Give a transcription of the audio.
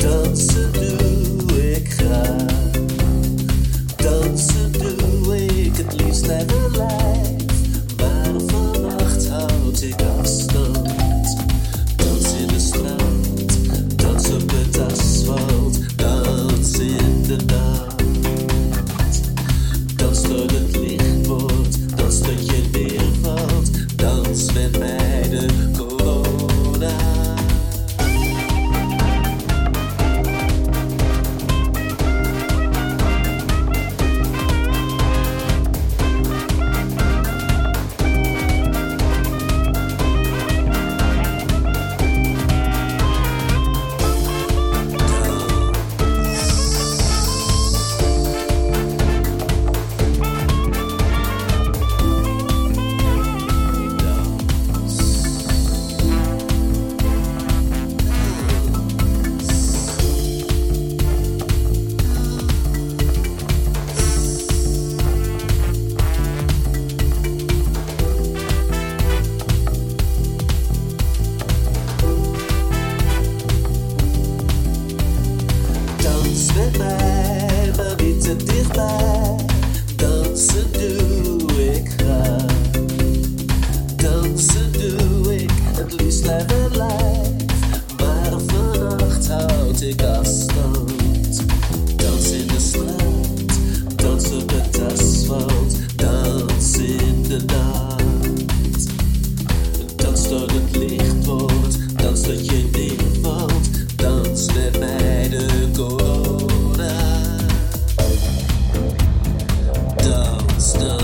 Dansen doe ik graag. Dansen doe ik het liefst bij de lijf. Maar opnacht houd ik afstand. Dans in de strand, dans op het asfalt. Dans in de nacht. Dans dat het licht woord, dans dat je het weer valt. Dans met mij. Zwerf mij maar niet te dichtbij, dansen doe ik graag. Dansen doe ik het liefst bij mijn lijf, maar vannacht houd ik afstand. Dans in de straat, dans op het asfalt, dans in de nacht. Dans tot het licht wordt, dans tot je neervalt, dans met mij. still